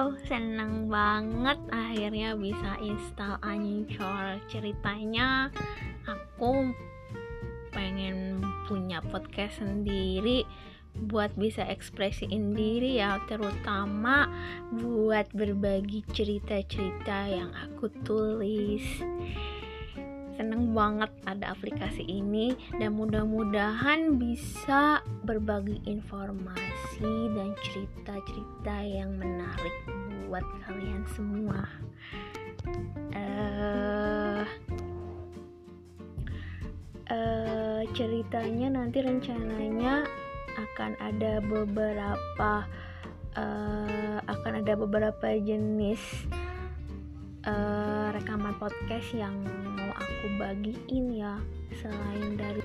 Wow, seneng banget akhirnya bisa install Anchor. Ceritanya aku pengen punya podcast sendiri buat bisa ekspresiin diri ya, terutama buat berbagi cerita-cerita yang aku tulis seneng banget ada aplikasi ini dan mudah-mudahan bisa berbagi informasi dan cerita-cerita yang menarik buat kalian semua. Uh, uh, ceritanya nanti rencananya akan ada beberapa uh, akan ada beberapa jenis uh, rekaman podcast yang mau aku bagiin ya selain dari